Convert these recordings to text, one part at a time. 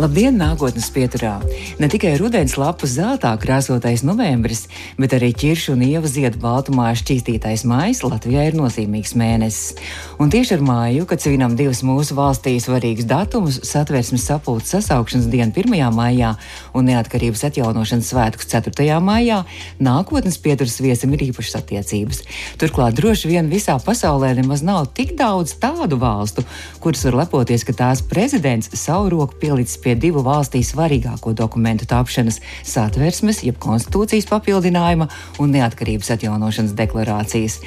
Labdien, nākotnes pieturā! Ne tikai rudens lapu zeltā krāsotais novembris, bet arī ķiršu un ieva ziedu baltumā šķīstītais mājas Latvijā ir nozīmīgs mēnesis. Un tieši ar māju, kad svinam divus mūsu valstī svarīgus datumus - satversmes sapulces sasaukšanas dienu 1. maijā un neatkarības atjaunošanas svētkus 4. maijā, nākotnes pieturas viesim ir īpašas attiecības. Turklāt droši vien visā pasaulē nemaz nav tik daudz tādu valstu, kuras var lepoties, ka tās prezidents savu roku pielicis pie divu valstī svarīgāko dokumentu tapšanas - satversmes, jeb konstitūcijas papildinājuma un neatkarības atjaunošanas deklarācijas.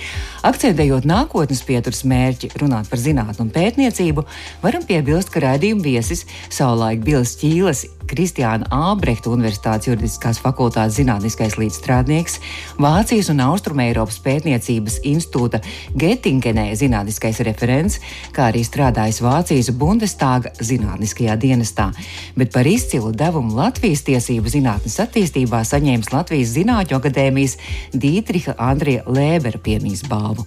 Akcentējot nākotnes pieturas mērķi, runāt par zinātnu un pētniecību, varam piebilst, ka raidījuma viesis savulaik Bilis Ķīles Kristiāna Ābrehta Universitātes juridiskās fakultātes zinātniskais līdzstrādnieks, Vācijas un Austrumēropas pētniecības institūta Getingenē zinātniskais referents, kā arī strādājis Vācijas Bundestāga zinātniskajā dienestā. Bet par izcilu devumu Latvijas tiesību zinātnes attīstībā saņēmis Latvijas Zinātņu akadēmijas Dītriha Andrija Lēbera piemīs balvu.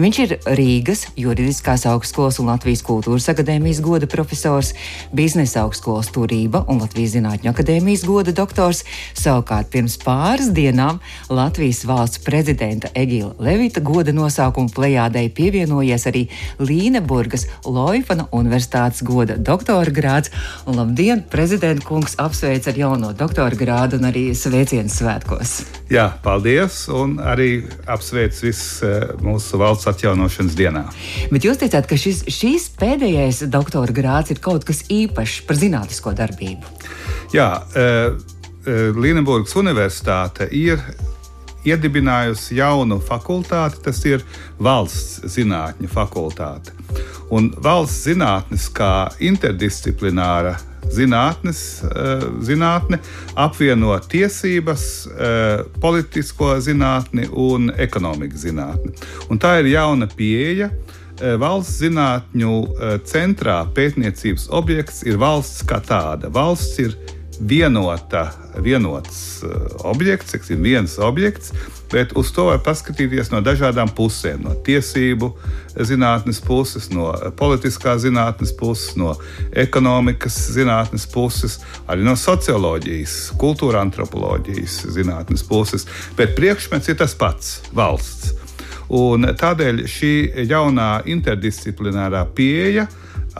Viņš ir Rīgas juridiskās augstskolas un Latvijas kultūras akadēmijas goda profesors, biznesa augstskolas turība un Latvijas Zinātņu akadēmijas goda doktors. Savukārt pirms pāris dienām Latvijas valsts prezidenta Egila Levita goda nosaukuma plejādei pievienojies arī Līneburgas Loifana Universitātes goda doktora grāds. Un, labdien, prezidenta kungs apsveic ar jauno doktora grādu un arī sveicienu svētkos. Jā, paldies, un arī apsveic visus mūsu valsts atjaunošanas dienā. Bet jūs teicāt, ka šis, šīs pēdējais doktora grāds ir kaut kas īpašs par zinātnisko darbību. Jā, Līneburgas Universitāte ir iedibinājusi jaunu fakultāti, tas ir valsts zinātņu fakultāte. Un valsts zinātnes kā interdisciplināra zinātnes, zinātne apvieno tiesības, politisko zinātni un ekonomikas zinātni. Un tā ir jauna pieeja. Valsts zinātņu centrā pētniecības objekts ir valsts kā tāda. Valsts ir vienota, vienots objekts, ir viens objekts, bet uz to var paskatīties no dažādām pusēm. No tiesību zinātnes puses, no politiskās zinātnes puses, no ekonomikas zinātnes puses, arī no socioloģijas, kultūra antropoloģijas zinātnes puses. Bet priekšmets ir tas pats - valsts. Un tādēļ šī jaunā interdisciplinārā pieeja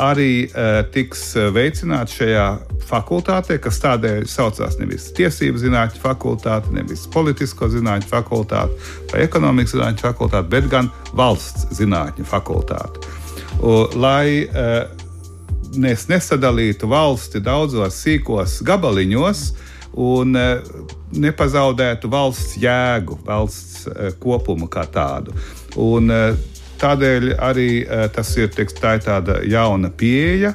arī uh, tiks veicināta šajā fakultātē, kas tādēļ saucās nevis tiesību zinātņu fakultāte, nevis politisko zinātņu fakultāte vai ekonomikas zinātņu fakultāte, bet gan valsts zinātņu fakultāte. Un, lai uh, mēs nesadalītu valsti daudzos sīkos gabaliņos un uh, nepazaudētu valsts jēgu, valsts uh, kopumu kā tādu. Un, uh, Tādēļ arī tas ir, tieks, tā ir tāda jauna pieeja.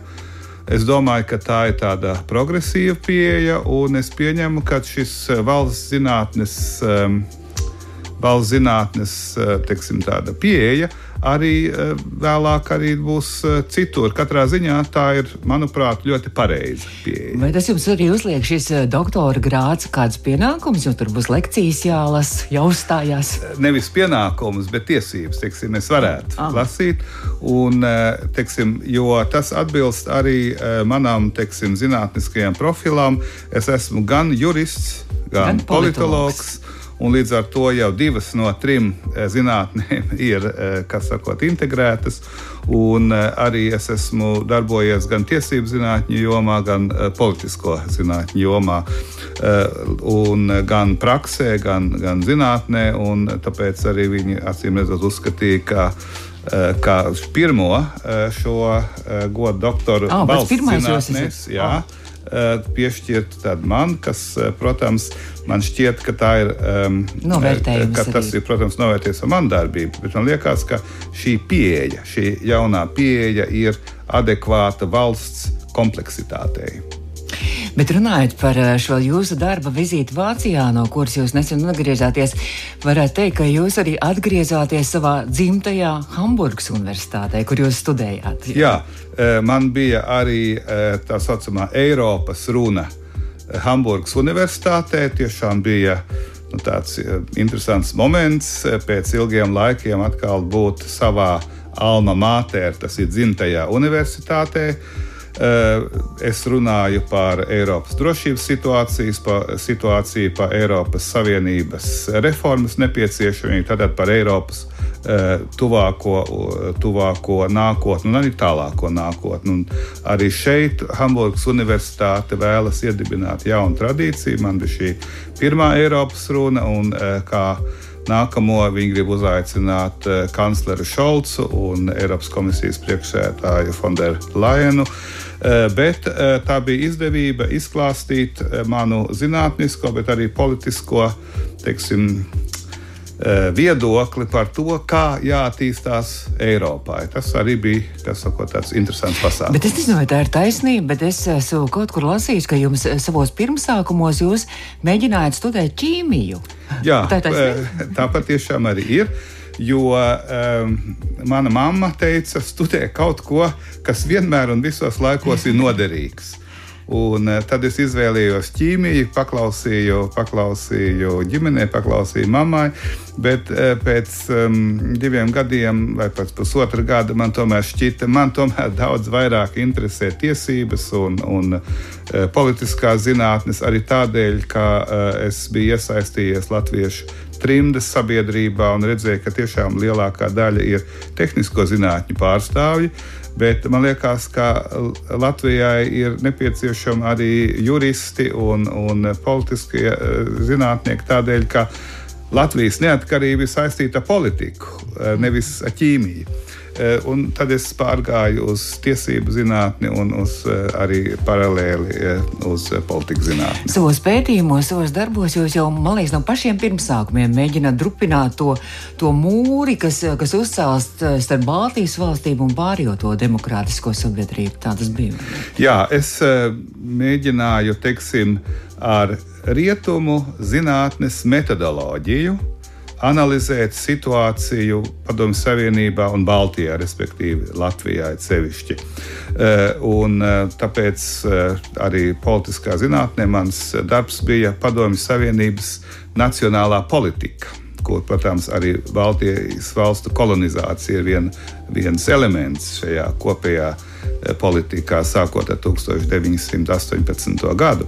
Es domāju, ka tā ir tāda progresīva pieeja, un es pieņemu, ka šis valsts zinātnes, valsts zinātnes teiksim, pieeja arī vēlāk arī būs citur. Katrā ziņā tā ir, manuprāt, ļoti pareiza pieeja. Vai tas jums arī uzliek šis doktora grāts kāds pienākums, jo tur būs lekcijas jālasa, jāuzstājās? Nevis pienākums, bet tiesības, teiksim, es varētu ah. lasīt, un, teiksim, jo tas atbilst arī manam, teiksim, zinātniskajam profilam. Es esmu gan jurists, gan, gan politologs. politologs Un līdz ar to jau divas no trim zinātnēm ir sakot, integrētas. Un arī es esmu darbojies gan tiesību zinātņu jomā, gan politisko zinātņu jomā, un gan praksē, gan, gan zinātnē. Tāpēc arī viņi acīm redzot uzskatīja, ka kā pirmo šo godu doktoru oh, valsts zinātnēs. Eh, piešķirt man, kas, eh, protams, man šķiet, ka tā ir. Um, ka tas arī. ir, protams, novērtējis ar manu darbību, bet man liekas, ka šī pieeja, šī jaunā pieeja ir adekvāta valsts kompleksitātei. Bet runājot par eh, šo jūsu darba vizīti Vācijā, no kuras jūs nesen atgriezāties, varētu teikt, ka jūs arī atgriezāties savā dzimtajā Hamburgas universitātē, kur jūs studējāt. Jā, eh, man bija arī eh, tā saucamā Eiropas runa Hamburgas universitātē. Tiešām bija nu, tāds interesants moments pēc ilgiem laikiem atkal būt savā alma mater, tas ir dzimtajā universitātē. Es runāju par Eiropas drošības situācijas, pa, situāciju, par Eiropas Savienības reformas nepieciešamību, tātad par Eiropas Eh, tuvāko, tuvāko nākotni un arī tālāko nākotni. Un arī šeit Hamburgas Universitāte vēlas iedibināt jaunu tradīciju. Man bija šī pirmā Eiropas runa, un eh, kā nākamo viņi grib uzaicināt eh, kancleru Šolcu un Eiropas komisijas priekšsēdētāju Fonderu Lajenu. Bet tā bija izdevība izklāstīt manu zinātnisko, bet arī politisko teiksim, Eh, viedokli par to, kā jāattīstās Eiropai. Tas arī bija sakot, tāds interesants pasākums. Bet es nezinu, vai tā ir taisnība, bet es esmu kaut kur lasījis, ka jums eh, savos pirmsākumos jūs mēģinājāt studēt ķīmiju. Jā, tā, eh, tā patiešām arī ir. Jo um, mana mamma teica, studē kaut ko, kas vienmēr un visos laikos ir noderīgs. Un eh, tad es izvēlējos ķīmiju, paklausīju, paklausīju ģimenei, paklausīju mammai. Bet eh, pēc um, diviem gadiem, vai pēc pusotra gada, man tomēr šķita, man tomēr daudz vairāk interesē tiesības un, un uh, politiskās zinātnes. Arī tādēļ, ka uh, es biju iesaistījies Latviešu trimdas sabiedrībā un redzēju, ka tiešām lielākā daļa ir tehnisko zinātņu pārstāvji. Bet man liekas, ka Latvijai ir nepieciešami arī juristi un, un politiskie eh, zinātnieki tādēļ, ka Latvijas neatkarība ir saistīta ar politiku, nevis ar ķīmiju. Eh, un tad es pārgāju uz tiesību zinātni un uz, eh, arī paralēli eh, uz politikas zinātni. Savos pētījumos, savos darbos jūs jau, man liekas, no pašiem pirmsākumiem mēģināt drupināt to, to mūri, kas, kas uzcelst starp Baltijas valstīm un pārējo to demokrātisko sabiedrību. Tā tas bija. Jā, es mēģināju, teiksim, ar rietumu zinātnes metodoloģiju analizēt situāciju Padomju Savienībā un Baltijā, respektīvi Latvijā sevišķi. Eh, un eh, tāpēc eh, arī politiskā zinātnē mans darbs bija Padomju Savienības nacionālā politika kur, protams, arī Baltijas valstu kolonizācija ir vien, viens elements šajā kopējā politikā, sākot ar 1918. gadu.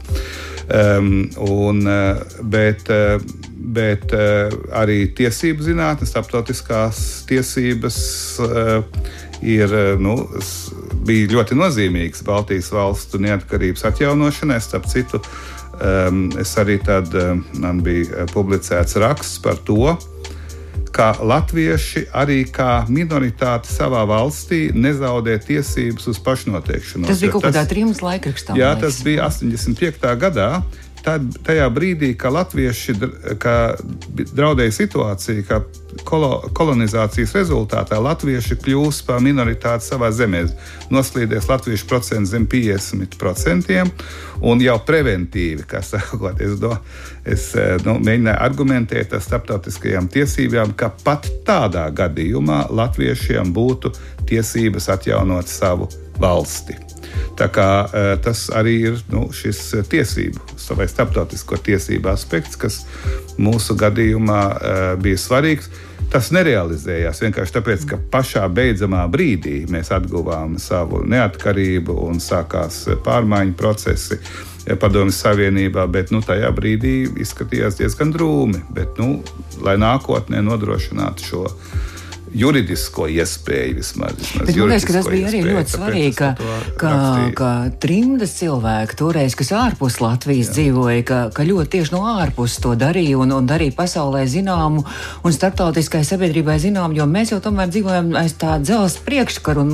Um, un, bet, bet uh, arī tiesību zinātnē, starptautiskās tiesības uh, ir, uh, nu, bija ļoti nozīmīgs Baltijas valstu neatkarības atjaunošanai. Starp citu, um, es arī tad, man bija publicēts raksts par to, ka latvieši arī kā minoritāte savā valstī nezaudē tiesības uz pašnoteikšanos. Tas bija kaut kādā trījus laikrakstā. Jā, tas bija 85. gadā tad, tajā brīdī, kad latvieši ka draudēja situācija, ka kolo, kolonizācijas rezultātā latvieši kļūs par minoritāti savā zemē, noslīdēs latviešu procents zem 50%, un jau preventīvi, kā sakot, es, do, es nu, mēģināju argumentēt ar starptautiskajām tiesībām, ka pat tādā gadījumā latviešiem būtu tiesības atjaunot savu valsti. Tā kā, e, tas arī ir nu, šis tiesību vai starptautisko tiesību aspekts, kas mūsu gadījumā e, bija svarīgs. Tas nerealizējās vienkārši tāpēc, ka pašā beidzamā brīdī mēs atguvām savu neatkarību un sākās pārmaiņu procesi. Padomju Savienībā, bet nu, tajā brīdī izskatījās diezgan drūmi. Bet, nu, lai nākotnē nodrošinātu šo juridisko iespēju vismaz. vismaz Bet man liekas, ka tas bija arī ļoti svarīgi, ka, ka, ka trimdas cilvēki toreiz, kas ārpus Latvijas Jā. dzīvoja, ka, ka ļoti tieši no ārpus to darīja un, un darīja pasaulē zināmu un starptautiskai sabiedrībai zinām, jo mēs jau tomēr dzīvojam aiz tā dzelzs priekškaru un,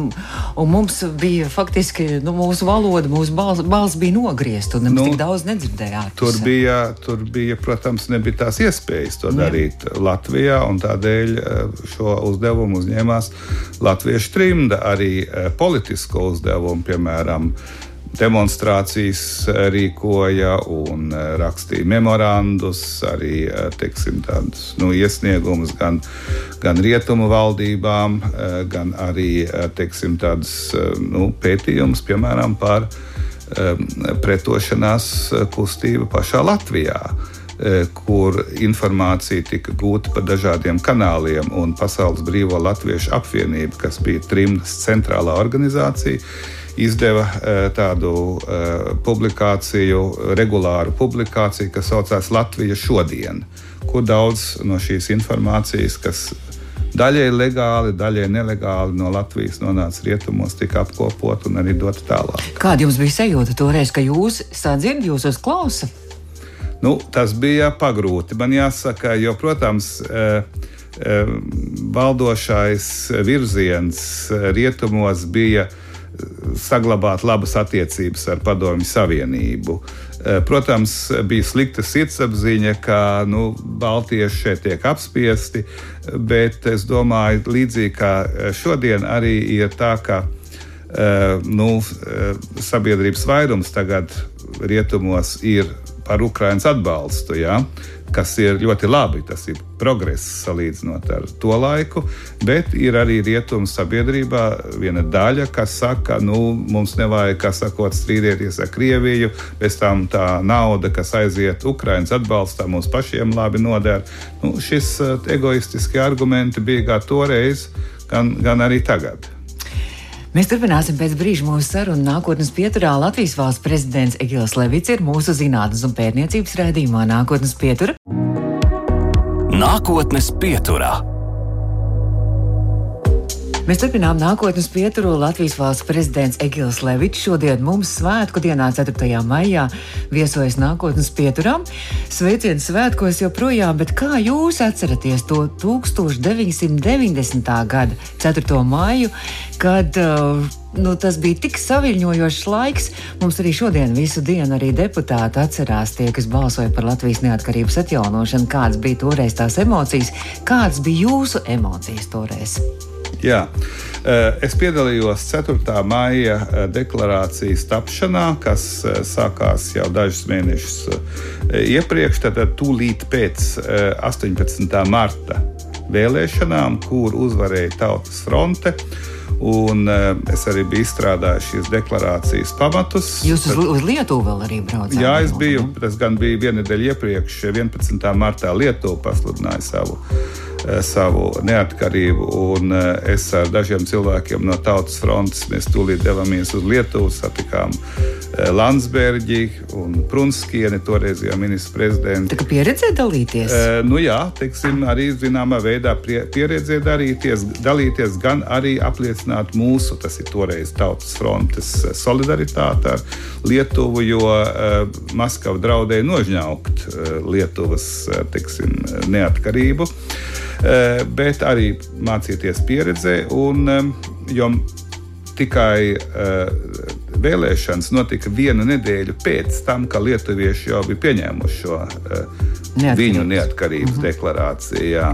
un mums bija faktiski nu, mūsu valoda, mūsu balss, balss bija nogriezta un nemaz nu, tik daudz nedzirdējāt. Tur bija, tur bija, protams, nebija tās iespējas to Jā. darīt Latvijā un tādēļ eh, šo uzdevumu uzdevumu uzņēmās Latviešu trimda, arī e, politisko uzdevumu, piemēram, demonstrācijas e, rīkoja un e, rakstīja memorandus, arī teiksim, tādus, nu, iesniegumus gan, gan rietumu valdībām, gan arī teiksim, tādus, nu, pētījumus, piemēram, par pretošanās kustību pašā Latvijā. Kur informācija tika gūta pa dažādiem kanāliem, Pasaules Brīvo Latviešu apvienība, kas bija trimdas centrālā organizācija, izdeva tādu publikāciju, regulāru publikāciju, kas saucās Latvija šodien, kur daudz no šīs informācijas, kas daļai legāli, daļai nelegāli no Latvijas nonāca rietumos, tika apkopot un arī dot tālāk. Kāda jums bija sajūta toreiz, ka jūs sadzirdat, jūs uzklausāt? Nu, tas bija pagrūti. Man jāsaka, jo, protams, e, e, valdošais virziens rietumos bija saglabāt labas attiecības ar Padomju Savienību. Protams, bija slikta sirdsapziņa, ka nu, Baltieši šeit tiek apspiesti, bet es domāju, līdzīgi kā šodien, arī ir tā, ka nu, sabiedrības vairums tagad rietumos ir par Ukraiņas atbalstu. Ja? kas ir ļoti labi. Tas ir progress salīdzinot ar to laiku, bet ir arī rietumu sabiedrībā viena daļa, kas saka, ka nu, mums nevajag, kā sakot, strīdēties ar Krieviju, bez tam tā nauda, kas aiziet Ukraiņas atbalstā, mums pašiem labi noder. Nu, šis eh, egoistiskie argumenti bija gan toreiz, gan, gan arī tagad. Mēs turpināsim pēc brīža mūsu sarunu. Nākotnes pieturā Latvijas valsts prezidents Egils Levits ir mūsu zinātnes un pētniecības raidījumā Nākotnes pietura. Nākotnes pieturā. Mēs turpinām nākotnes pieturu. Latvijas valsts prezidents Egils Levits šodien mums svētku dienā, 4. maijā, viesojas nākotnes pieturā. Sveiciens svētkos joprojām, bet kā jūs atceraties to 1990. gada 4. maiju, kad uh, nu, tas bija tik saviņojošs laiks. Mums arī šodien visu dienu arī deputāti atcerās tie, kas balsoja par Latvijas neatkarības atjaunošanu, kādas bija toreiz tās emocijas, kādas bija jūsu emocijas toreiz. Jā. Eh, es piedalījos 4. maija eh, deklarācijas tapšanā, kas eh, sākās jau dažus mēnešus iepriekš, tad tūlīt pēc 18. marta vēlēšanām, kur uzvarēja Tautas fronte. Un es arī biju izstrādājis šīs deklarācijas pamatus. Jūs uz, uz Lietuvu vēl arī braucāt? Jā, es biju. Tas gan bija viena nedēļa iepriekš, 11. martā Lietuva pasludināja savu Eh, savu neatkarību. Un eh, es ar dažiem cilvēkiem no Tautas frontes mēs tūlīt devāmies uz Lietuvu, satikām eh, Landsbergi un Prunskieni, toreizējā ministra prezidenta. Tā kā pieredzē dalīties? Nu jā, teiksim, arī zināmā veidā pieredzē darīties, dalīties, gan arī apliecināt mūsu, tas ir toreiz Tautas frontes solidaritāti ar Lietuvu, jo Maskava draudēja nožņaukt Lietuvas teiksim, neatkarību. Eh, bet arī mācīties pieredzē. Un, jo tikai uh, vēlēšanas notika vienu nedēļu pēc tam, kad lietuvieši jau bija pieņēmuši šo uh, Neatkarības. viņu neatkarības mm -hmm. deklarāciju. Jā.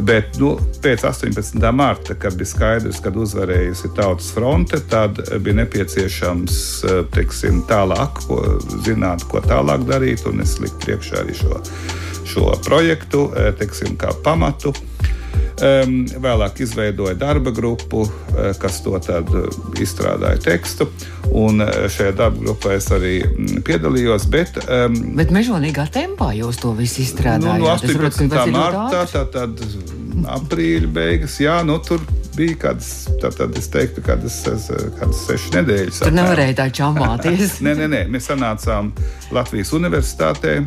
Bet nu, pēc 18. marta, kad bija skaidrs, ka uzvarējusi Tautas fronte, tad bija nepieciešams teiksim, tālāk ko, zināt, ko tālāk darīt, un es liku priekšā arī šo šo projektu e, teiksim, kā pamatu. Um, vēlāk izveidoja darba grupu, e, kas to izstrādāja tekstu. Un šajā darba grupā es arī piedalījos. Bet, um, bet mežonīgā tempā jūs to visu izstrādājāt? Nu, no 18. martā, tad, tad aprīļa beigas, jā, nu tur bija kādas, tad es teiktu, kādas, kādas sešas nedēļas. Tur nevarēja tā čamāties. nē, nē, nē, mēs sanācām Latvijas universitātē.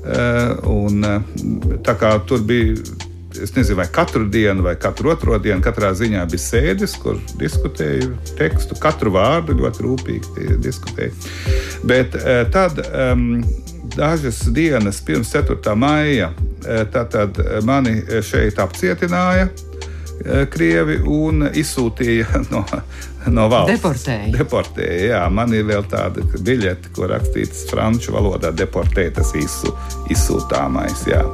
Eh, un, eh, tā kā tur bija es nezinu, vai katru dienu, vai katru otro dienu, katrā ziņā bija sēdes, kur diskutēju tekstu, katru vārdu ļoti rūpīgi diskutēju. Bet eh, tad um, dažas dienas pirms 4. maija tad mani šeit apcietināja. Krievi un izsūtīja no, no valsts. Deportēja. Deportēja. Jā, man ir vēl tāda biļete, ko rakstīts franču valodā. Deportēja tas izsū, izsūtāmais. Jā.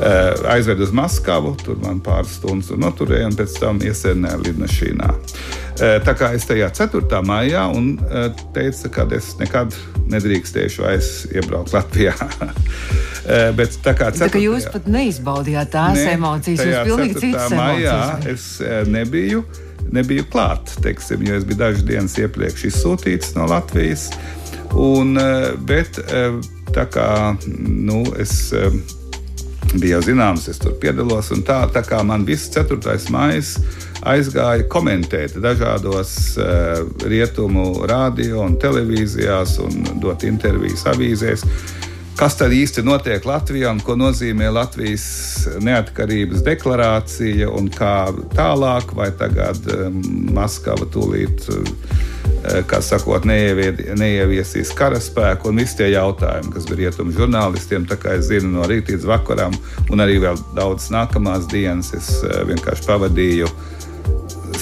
Uh, aizvedu uz Maskavu, tur man pāris stundas noturēja, un pēc tam iesēdināja lidmašīnā. Uh, tā kā es tajā 4. maijā un uh, teicu, ka es nekad nedrīkstēšu vairs iebraukt Latvijā. Bet tā kā, 4. tā jūs pat neizbaudījāt tās ne, emocijas, jūs pilnīgi citas maijā es nebiju. Nebiju klāt, teiksim, jo es biju dažas dienas iepriekš izsūtīts no Latvijas. Un, bet tā kā nu, es bija jau zināms, es tur piedalos, tā, tā kā man viss 4. maija aizgāja komentēt dažādos uh, rietumu radio un televīzijās un dot intervijas avīzēs. Kas tad īsti notiek Latvijā un ko nozīmē Latvijas neatkarības deklarācija un kā tālāk, vai tagad um, Maskava tūlīt, uh, kā sakot, neieviesīs karaspēku un visi tie jautājumi, kas bija rietumu žurnālistiem, tā kā es zinu no rīta līdz vakaram un arī vēl daudz nākamās dienas es uh, vienkārši pavadīju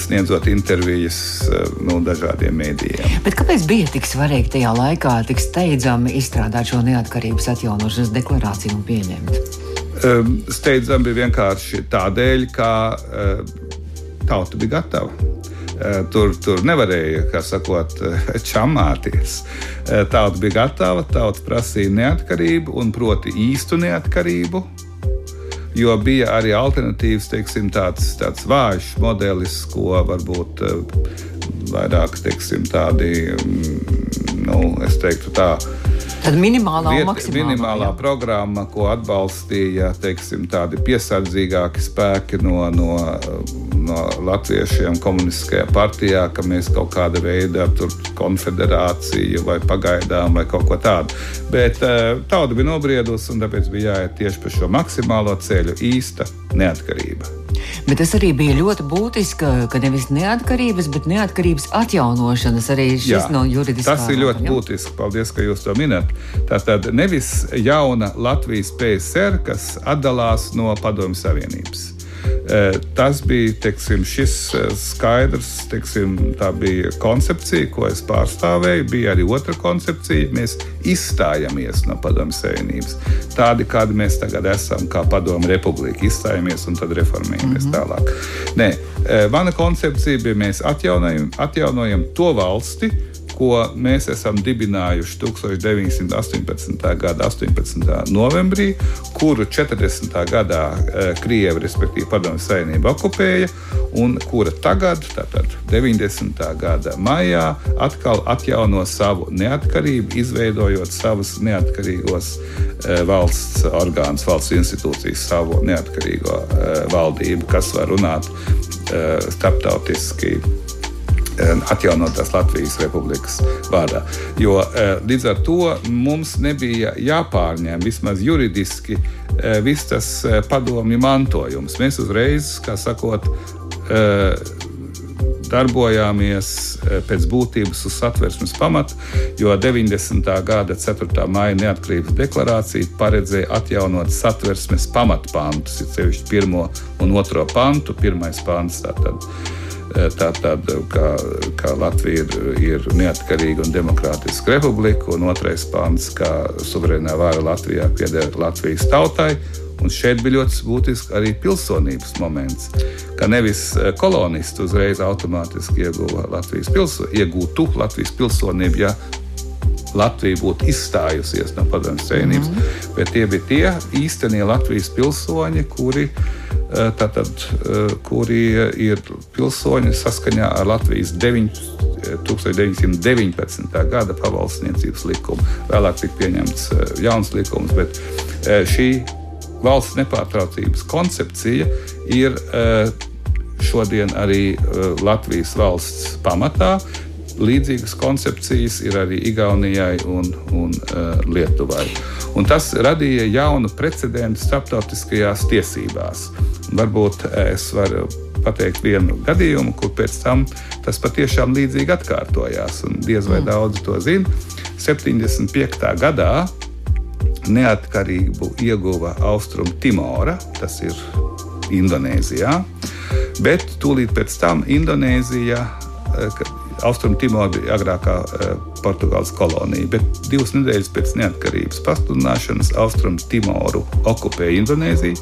sniedzot intervijas eh, nu, dažādiem mēdījiem. Bet kāpēc bija tik svarīgi tajā laikā, tik steidzami izstrādāt šo neatkarības atjaunošanas deklarāciju un pieņemt? Ehm, steidzami bija vienkārši tādēļ, ka eh, tauta bija gatava. Eh, tur, tur nevarēja, kā sakot, čamāties. Tauta bija gatava, tauta prasīja neatkarību, un proti īstu neatkarību, jo bija arī alternatīvs, teiksim, tāds, tāds vājš modelis, ko varbūt eh, vairāk teiksim, tādi, mm, nu, es teiktu, tā. Tad minimālā, viet, minimālā programma, ko atbalstīja teiksim, tādi piesardzīgāki spēki no, no, no latviešiem komunistiskajā partijā, ka mēs kaut kāda veida konfederāciju vai pagaidām vai kaut ko tādu. Bet uh, tauta bija nobriedusi un tāpēc bija jāiet tieši pa šo maksimālo ceļu - īsta neatkarība. Bet tas arī bija ļoti būtiski, ka nevis neatkarības, bet neatkarības atjaunošanas arī šis Jā, no juridiskā. Tas ir ļoti jā? būtiski. Paldies, ka jūs to minat. Tātad nevis jauna Latvijas PSR, kas atdalās no Padomju Savienības. Eh, tas bija teiksim, šis eh, skaidrs, teiksim, tā bija koncepcija, ko es pārstāvēju. Bija arī otra koncepcija. Mēs izstājamies no Padomju Savienības. Tādi, kādi mēs tagad esam, kā Padomju Republika, izstājamies un tad reformējamies mm -hmm. tālāk. Nē, eh, mana koncepcija bija, mēs atjaunojam, atjaunojam to valsti, ko mēs esam dibinājuši 1918. gada 18. novembrī, kuru 40. gadā eh, Krievija, respektīvi Padomju Savienība, okupēja, un kura tagad, tātad 90. gada maijā, atkal atjauno savu neatkarību, izveidojot savus neatkarīgos eh, valsts orgānus, valsts institūcijas, savu neatkarīgo eh, valdību, kas var runāt starptautiski atjaunotās Latvijas Republikas vārdā. Jo eh, līdz ar to mums nebija jāpārņem vismaz juridiski eh, viss tas padomju mantojums. Mēs uzreiz, kā sakot, darbojāmies pēc būtības uz satversmes pamata, jo 90. gada 4. maija neatkarības deklarācija paredzēja atjaunot satversmes pamatpantus, ir sevišķi pirmo un otro pantu. Pirmais pants tātad Tātad, kā, kā Latvija ir, ir neatkarīga un demokrātiska republika, un otrais pāns, kā suverēnā vara Latvijā pieder Latvijas tautai. Un šeit bija ļoti būtisks arī pilsonības moments, ka nevis kolonisti uzreiz automātiski ieguva Latvijas, pilso, iegūtu Latvijas pilsonību, ja Latvija būtu izstājusies no Padomju Savienības, mm bet tie bija tie īstenie Latvijas pilsoņi, kuri Eh, tātad, eh, kuri ir pilsoņi saskaņā ar Latvijas 9, 1919. Eh, gada pavalsniecības likumu. Vēlāk tika pieņemts jauns likums, bet šī valsts nepārtraucības koncepcija ir šodien arī Latvijas valsts pamatā. Līdzīgas koncepcijas ir arī Igaunijai un, un Lietuvai. Un tas radīja jaunu precedentu starptautiskajās tiesībās. Varbūt es varu pateikt vienu gadījumu, kur pēc tam tas patiešām līdzīgi atkārtojās. Diez vai mm. daudz to zina. 75. gadā neatkarību ieguva Austrum Timora, tas ir Indonēzijā, bet tūlīt pēc tam Indonēzija, eh, Austrum Timora bija agrākā uh, Portugāles kolonija, bet divas nedēļas pēc neatkarības pasludināšanas Austrum Timoru okupēja Indonēzija.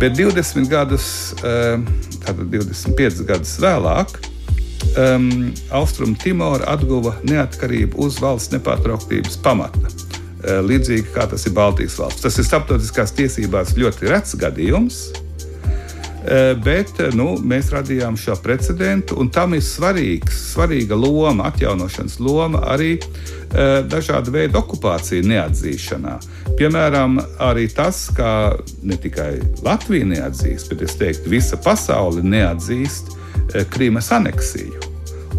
Bet 20 gadus, uh, tātad 25 gadus vēlāk, um, Austrum Timora atguva neatkarību uz valsts nepārtrauktības pamata. Uh, līdzīgi kā tas ir Baltijas valsts. Tas ir starptautiskās tiesībās ļoti rets gadījums. Bet nu, mēs radījām šo precedentu, un tam ir svarīgs, svarīga loma, atjaunošanas loma arī dažādu veidu okupāciju neatzīšanā. Piemēram, arī tas, ka ne tikai Latvija neatzīst, bet es teiktu, visa pasaule neatzīst Krīmas aneksiju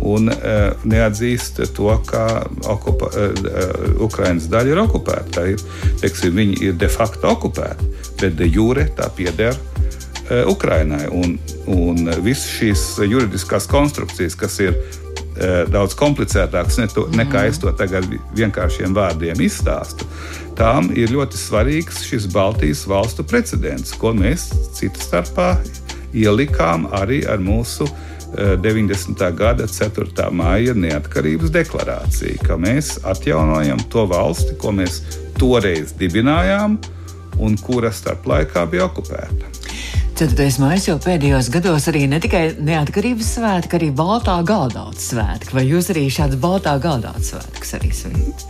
un uh, neatzīst to, ka okupa, uh, Ukraiņas daļa ir okupēta. Tā ir, teiksim, viņi ir de facto okupēti, bet de jure tā pieder uh, Ukraiņai. Un, un visas šīs juridiskās konstrukcijas, kas ir uh, daudz komplicētākas ne to, nekā es to tagad vienkāršiem vārdiem izstāstu, tām ir ļoti svarīgs šis Baltijas valstu precedents, ko mēs citu starpā ielikām arī ar mūsu uh, 90. gada 4. māja neatkarības deklarācija, ka mēs atjaunojam to valsti, ko mēs toreiz dibinājām un kura starp laikā bija okupēta. 4. maija jau pēdējos gados arī ne tikai neatkarības svētki, arī baltā galdauts svētki. Vai jūs arī šāds baltā galdauts svētks arī svinat?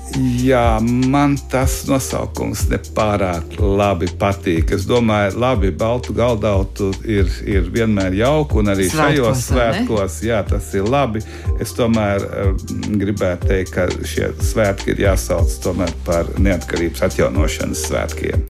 Jā, man tas nosaukums nepārāk labi patīk. Es domāju, labi, baltu galdautu ir, ir vienmēr jauki un arī svētkos, šajos svētkos, jā, tas ir labi. Es tomēr um, gribētu teikt, ka šie svētki ir jāsauc tomēr par neatkarības atjaunošanas svētkiem.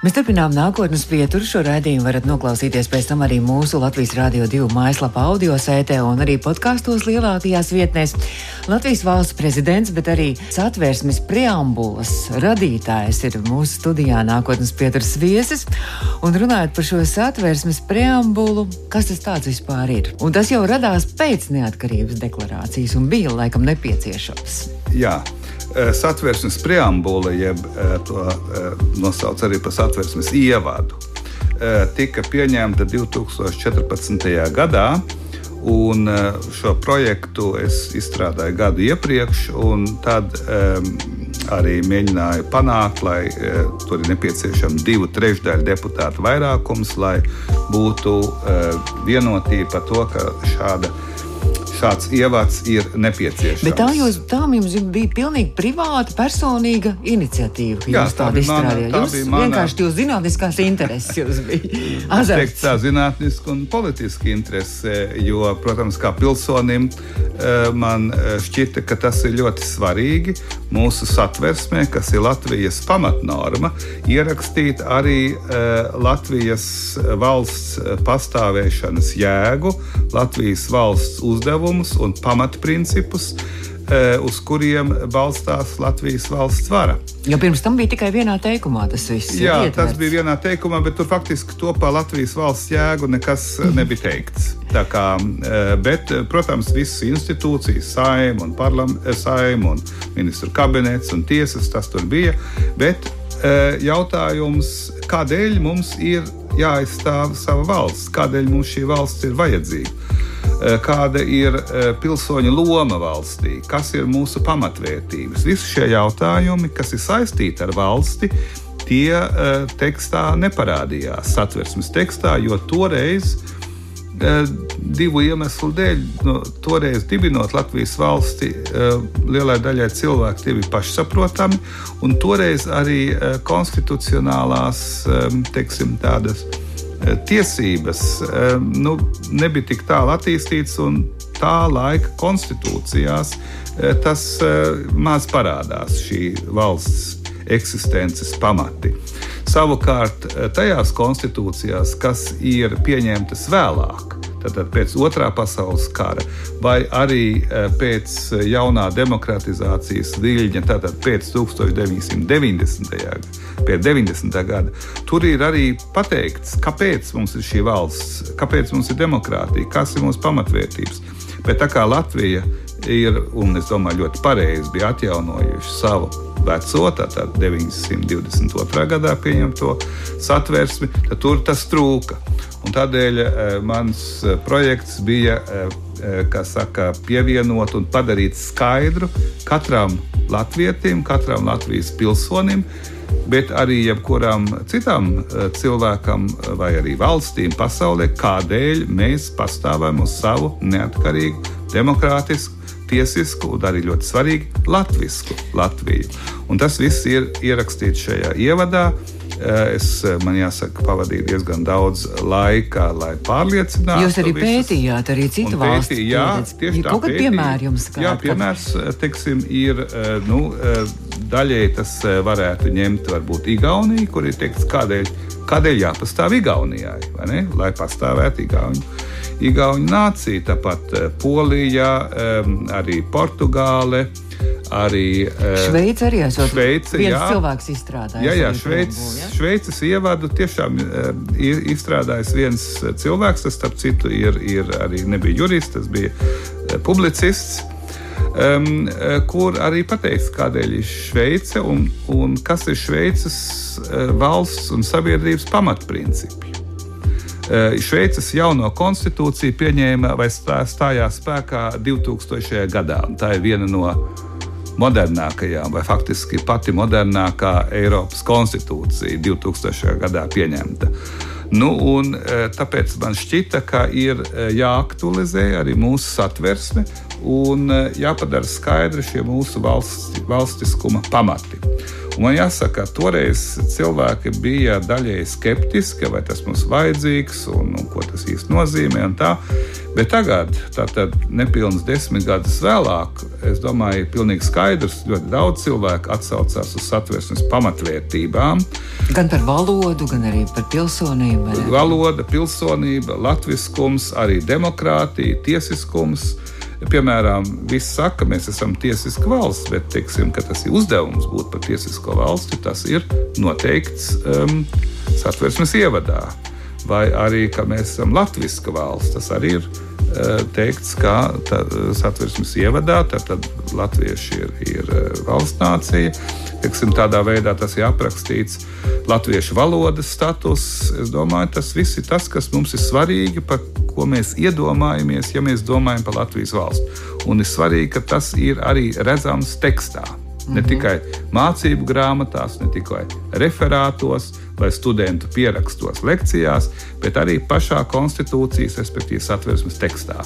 Mēs turpinām nākotnes pieturu. Šo raidījumu varat noklausīties pēc tam arī mūsu Latvijas Rādio 2 mājaslapā, audio sētē un arī podkāstos lielākajās vietnēs. Latvijas valsts prezidents, bet arī satvērsmes preambulas radītājs ir mūsu studijā nākotnes pieturas viesis. Un runājot par šo satvērsmes preambulu, kas tas tāds vispār ir? Un tas jau radās pēc neatkarības deklarācijas un bija laikam nepieciešams. Jā. Eh, satversmes preambula, jeb eh, to eh, nosauc arī par satversmes ievadu, tika pieņemta 2014. gadā. Un šo projektu es izstrādāju gadu iepriekš, un tad um, arī mēģināju panākt, lai uh, tur ir nepieciešama divu trešdaļu deputātu vairākums, lai būtu uh, vienotība par to, ka šāda uh, šāds ievads ir nepieciešams. Bet tā, jūs, tā jums bija pilnīgi privāta, personīga iniciatīva, Jā, jūs tādu izstrādājāt. Jūs mana... vienkārši jūs zinātniskās intereses jūs bija. Azarts. Tā zinātniska un politiska interese, jo, protams, kā pilsonim eh, man eh, šķita, ka tas ir ļoti svarīgi mūsu satversmē, kas ir Latvijas pamatnorma, ierakstīt arī uh, Latvijas valsts pastāvēšanas jēgu, Latvijas valsts uzdevumus un pamatprincipus uh, uz kuriem balstās Latvijas valsts vara. Jo pirms tam bija tikai vienā teikumā tas viss. Jā, tas bija vienā teikumā, bet tur faktiski to par Latvijas valsts jēgu nekas mm. nebija teikts. Kā, eh, bet, eh, protams, visas institūcijas, saima un, eh, saim un ministru kabinets un tiesas tas tur bija. Bet jautājums, kādēļ mums ir jāaizstāv sava valsts, kādēļ mums šī valsts ir vajadzīga? Kāda ir pilsoņa loma valstī, kas ir mūsu pamatvērtības? Visi šie jautājumi, kas ir saistīti ar valsti, tie tekstā neparādījās satversmes tekstā, jo toreiz Eh, divu iemeslu dēļ. Nu, toreiz dibinot Latvijas valsti, eh, lielai daļai cilvēku tie bija pašsaprotami, un toreiz arī eh, konstitucionālās teiksim, tādas tiesības nu, nebija tik tālu attīstītas, un tā laika konstitūcijās tas maz parādās šī valsts eksistences pamati. Savukārt, eh, tajās konstitūcijās, kas ir pieņemtas vēlāk, tātad pēc otrā pasaules kara, vai arī eh, pēc jaunā demokratizācijas viļņa, tātad pēc 1990. gada, pēc 90. gada, tur ir arī pateikts, kāpēc mums ir šī valsts, kāpēc mums ir demokrātija, kas ir mūsu pamatvērtības. Bet tā kā Latvija ir, un es domāju, ļoti pareizi bija atjaunojuši savu veco, tātad 922. gadā pieņemto satversmi, tad tur tas trūka. Un tādēļ e, mans e, projekts bija e, saka, pievienot un padarīt skaidru katram latvietim, katram Latvijas pilsonim, bet arī jebkuram citam cilvēkam vai arī valstīm pasaulē, kādēļ mēs pastāvam uz savu neatkarīgu, demokrātisku, tiesisku un arī ļoti svarīgi latvisku Latviju. Un tas viss ir ierakstīts šajā ievadā. Eh, es, eh, man jāsaka, pavadīju diezgan daudz laika, lai pārliecinātu. Jūs arī visus. pētījāt, arī citu valstu pētī, jā, tieši tā. Kādā piemēra jums kā? Jā, piemērs, eh, teiksim, ir, nu, daļēji tas varētu ņemt varbūt Igauniju, kur ir teikts, kādēļ, kādēļ jāpastāv Igaunijai, lai pastāvētu Igaunija. Igaunija nācija, tāpat Polija, arī Portugāle arī uh, Šveice arī esot Šveice, viens jā, cilvēks izstrādājis. Jā, jā, Šveices, ja? Šveices ievadu tiešām uh, izstrādājis viens cilvēks, tas starp citu ir, ir arī nebija jurists, tas bija publicists. Um, kur arī pateiks, kādēļ ir Šveice un, un kas ir Šveices valsts un sabiedrības pamatprincipi. Šveices jauno konstitūciju pieņēma vai stājās spēkā 2000. gadā. Tā ir viena no modernākajām, vai faktiski pati modernākā Eiropas konstitūcija 2000. gadā pieņemta. Nu, un, tāpēc man šķita, ka ir jāaktualizē arī mūsu satversme un jāpadara skaidri šie mūsu valsts, valstiskuma pamati. Man jāsaka, toreiz cilvēki bija daļēji skeptiski, vai tas mums vajadzīgs un, un ko tas īsti nozīmē. Bet tagad, tātad nepilnīgi desmit gadus vēlāk, es domāju, ir pilnīgi skaidrs, ļoti daudz cilvēku atsaucās uz satversmes pamatvērtībām. Gan par valodu, gan arī par pilsonību. Valoda, pilsonība, latviskums, arī demokrātija, tiesiskums. Piemēram, viss saka, ka mēs esam tiesiska valsts, bet teiksim, tas ir uzdevums būt par tiesisko valsti. Tas ir noteikts um, satversmes ievadā. Vai arī, ka mēs esam latviska valsts, tas arī ir teikts, ka satversmes ievadā tad, latvieši ir, ir uh, valsts nācija. Teiksim, tādā veidā tas ir aprakstīts. Latviešu valodas status, es domāju, tas viss ir tas, kas mums ir svarīgi, par ko mēs iedomājamies, ja mēs domājam par Latvijas valsti. Un ir svarīgi, ka tas ir arī redzams tekstā. Ne mhm. tikai mācību grāmatās, ne tikai referātos vai studentu pierakstos lekcijās, bet arī pašā konstitūcijas, respektīvi, satversmes tekstā.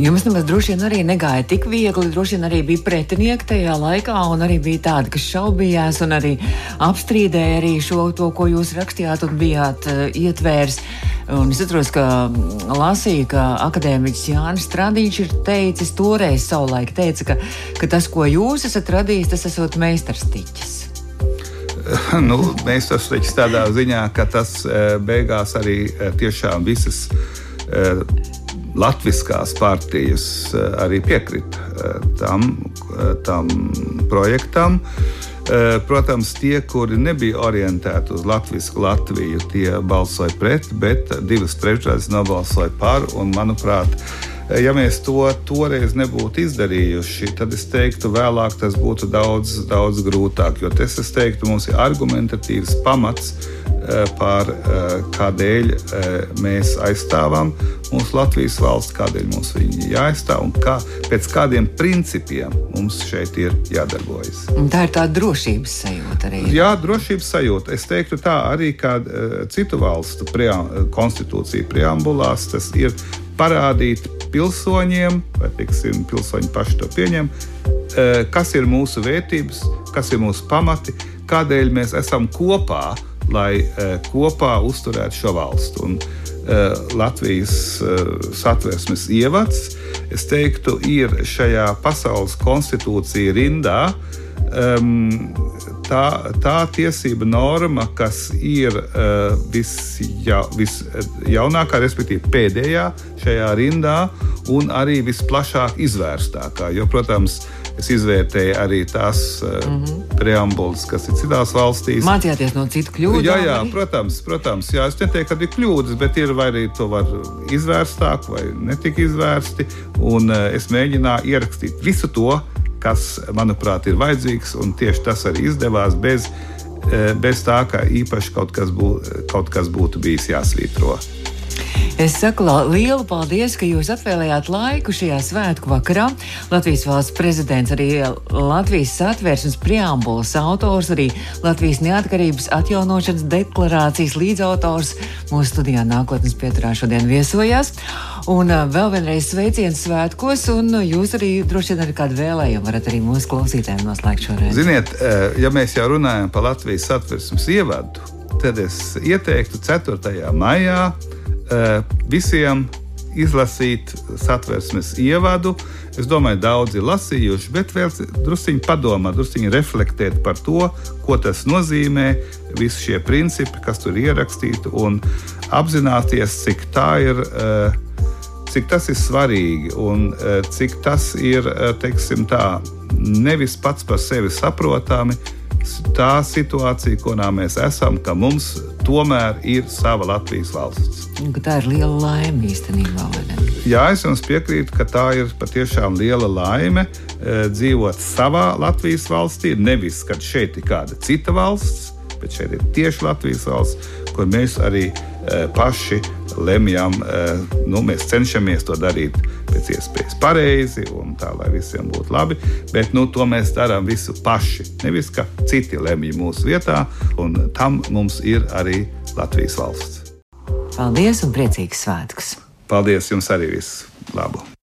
Jums nemaz droši vien arī negāja tik viegli. Droši vien arī bija pretinieki tajā laikā, un arī bija tādi, kas šaubījās un arī apstrīdēja arī šo, to, ko jūs rakstījāt un bijāt uh, ietvērs. Un es atceros, ka mm, lasīju, ka akadēmiķis Jānis Stradiņš ir teicis toreiz savulaik, teica, ka, ka tas, ko jūs esat radījis, tas esot meistarstiķis. Nu, meistarstiķis tādā ziņā, ka tas eh, beigās arī eh, tiešām visas eh, latviskās partijas arī piekrita tam, tam projektam. Eh, protams, tie, kuri nebija orientēti uz Latviju, Latviju tie balsoja pret, bet divas trešdaļas nobalsoja par. Un, manuprāt, eh, ja mēs to toreiz nebūtu izdarījuši, tad es teiktu, vēlāk tas būtu daudz, daudz grūtāk. Jo tas, es teiktu, mums ir argumentatīvs pamats par eh, kādēļ eh, mēs aizstāvam mūsu Latvijas valsts, kādēļ mums viņi jāaizstāv un kā, pēc kādiem principiem mums šeit ir jādarbojas. Un tā ir tā drošības sajūta arī. Jā, drošības sajūta. Es teiktu tā arī kā citu valstu pream, konstitūcija preambulās tas ir parādīt pilsoņiem, vai tiksim, pilsoņi paši to pieņem, kas ir mūsu vērtības, kas ir mūsu pamati, kādēļ mēs esam kopā lai uh, kopā uzturētu šo valstu. Un, uh, Latvijas uh, satversmes ievads, es teiktu, ir šajā pasaules konstitūcija rindā. Um, tā, tā tiesība norma, kas ir uh, visja, visjaunākā, respektīvi pēdējā šajā rindā, un arī visplašāk izvērstākā. Jo, protams, Es izvērtēju arī tās uh, mm -hmm. preambulas, kas ir citās valstīs. Mācījāties no citu kļūdām? Jā, jā protams, protams. Jā, es neteiktu, ka ir kļūdas, bet ir arī to var izvērstāk, vai netika izvērsti. Un uh, es mēģināju ierakstīt visu to, kas, manuprāt, ir vajadzīgs, un tieši tas arī izdevās bez, uh, bez tā, ka īpaši kaut kas, bū, kaut kas būtu bijis jāsvītro. Es saku lielu paldies, ka jūs atvēlējāt laiku šajā svētku vakarā. Latvijas valsts prezidents, arī Latvijas satversmes preambulas autors, arī Latvijas neatkarības atjaunošanas deklarācijas līdzautors mūsu studijā nākotnes pieturā šodien viesojās. Un uh, vēl vienreiz sveiciens svētkos, un jūs arī droši vien ar kādu vēlējumu varat arī mūsu klausītājiem noslēgt šo reizi. Ziniet, ja mēs jau runājam par Latvijas satversmes ievadu, tad es ieteiktu 4. maijā Eh, visiem izlasīt satversmes ievadu. Es domāju, daudzi lasījuši, bet vēl druskuļi padomāt, druskuļi reflektēt par to, ko tas nozīmē, visi šie principi, kas tur ierakstīti, un apzināties, cik tā ir. Eh, cik tas ir svarīgi un eh, cik tas ir teiksim, tā, nevis pats par sevi saprotami, tā situācija, kurā mēs esam, ka mums tomēr ir sava Latvijas valsts. Tā ir liela laime īstenībā. Jā, es jums piekrītu, ka tā ir patiešām liela laime e, dzīvot savā Latvijas valstī. Nevis, kad šeit ir kāda cita valsts, bet šeit ir tieši Latvijas valsts, kur mēs arī e, paši lemjam. E, nu, mēs cenšamies to darīt pēc iespējas pareizi un tā, lai visiem būtu labi. Bet nu, to mēs darām visu paši. Nevis ka citi lemj mūsu vietā, un tam mums ir arī Latvijas valsts. Paldies un priecīgs svētkus! Paldies jums arī visu labu!